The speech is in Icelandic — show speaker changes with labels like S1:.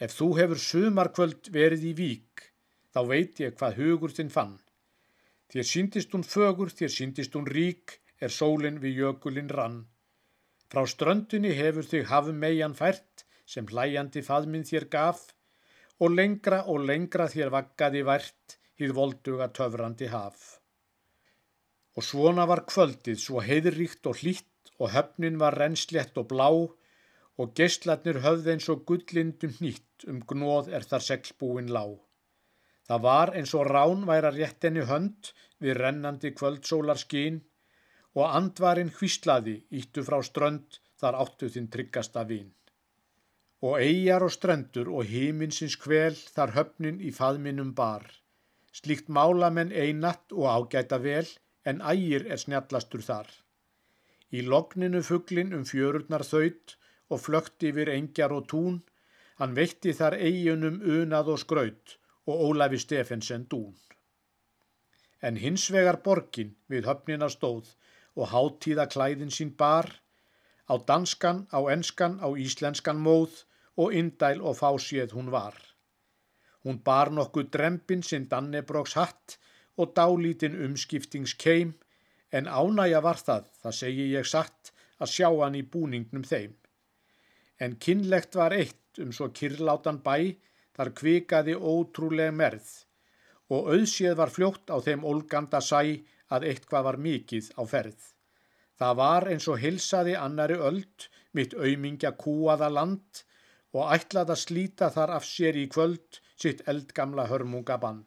S1: Ef þú hefur sumarkvöld verið í vík, þá veit ég hvað hugur þinn fann. Þér síndist hún fögur, þér síndist hún rík, er sólinn við jökulinn rann. Frá ströndinni hefur þig hafum megjan fært, sem hlæjandi faðminn þér gaf, og lengra og lengra þér vaggaði vært, hýð volduga töfrandi haf. Og svona var kvöldið, svo heiðríkt og hlýtt, og höfnin var rennslett og blá, og geistlarnir höfð eins og gullindum nýtt, um gnóð er þar seglbúin lág. Það var eins og rán væra réttinni hönd við rennandi kvöldsólar skín og andvarinn hvíslaði íttu frá strönd þar áttu þinn tryggasta vín. Og eigjar og strendur og híminsins kvel þar höfnin í faðminum bar. Slíkt málamenn einatt og ágæta vel en ægir er snjallastur þar. Í logninu fugglin um fjörurnar þaut og flögt yfir engjar og tún, hann veitti þar eiginum unað og skraut og Ólafi Stefensen dún. En hins vegar borgin við höfnina stóð og háttíða klæðin sín bar, á danskan, á enskan, á íslenskan móð og indæl og fásið hún var. Hún bar nokkuð drempin sinn Dannebróks hatt og dálítinn umskiftings keim, en ánægja var það, það segi ég satt, að sjá hann í búningnum þeim. En kynlegt var eitt um svo kyrlátan bæ, þar kvikaði ótrúlega merð og auðséð var fljótt á þeim olganda sæ að eitthvað var mikið á ferð. Það var eins og hilsaði annari öld mitt auðmingja kúaða land og ætlaði að slíta þar af sér í kvöld sitt eldgamla hörmunga band.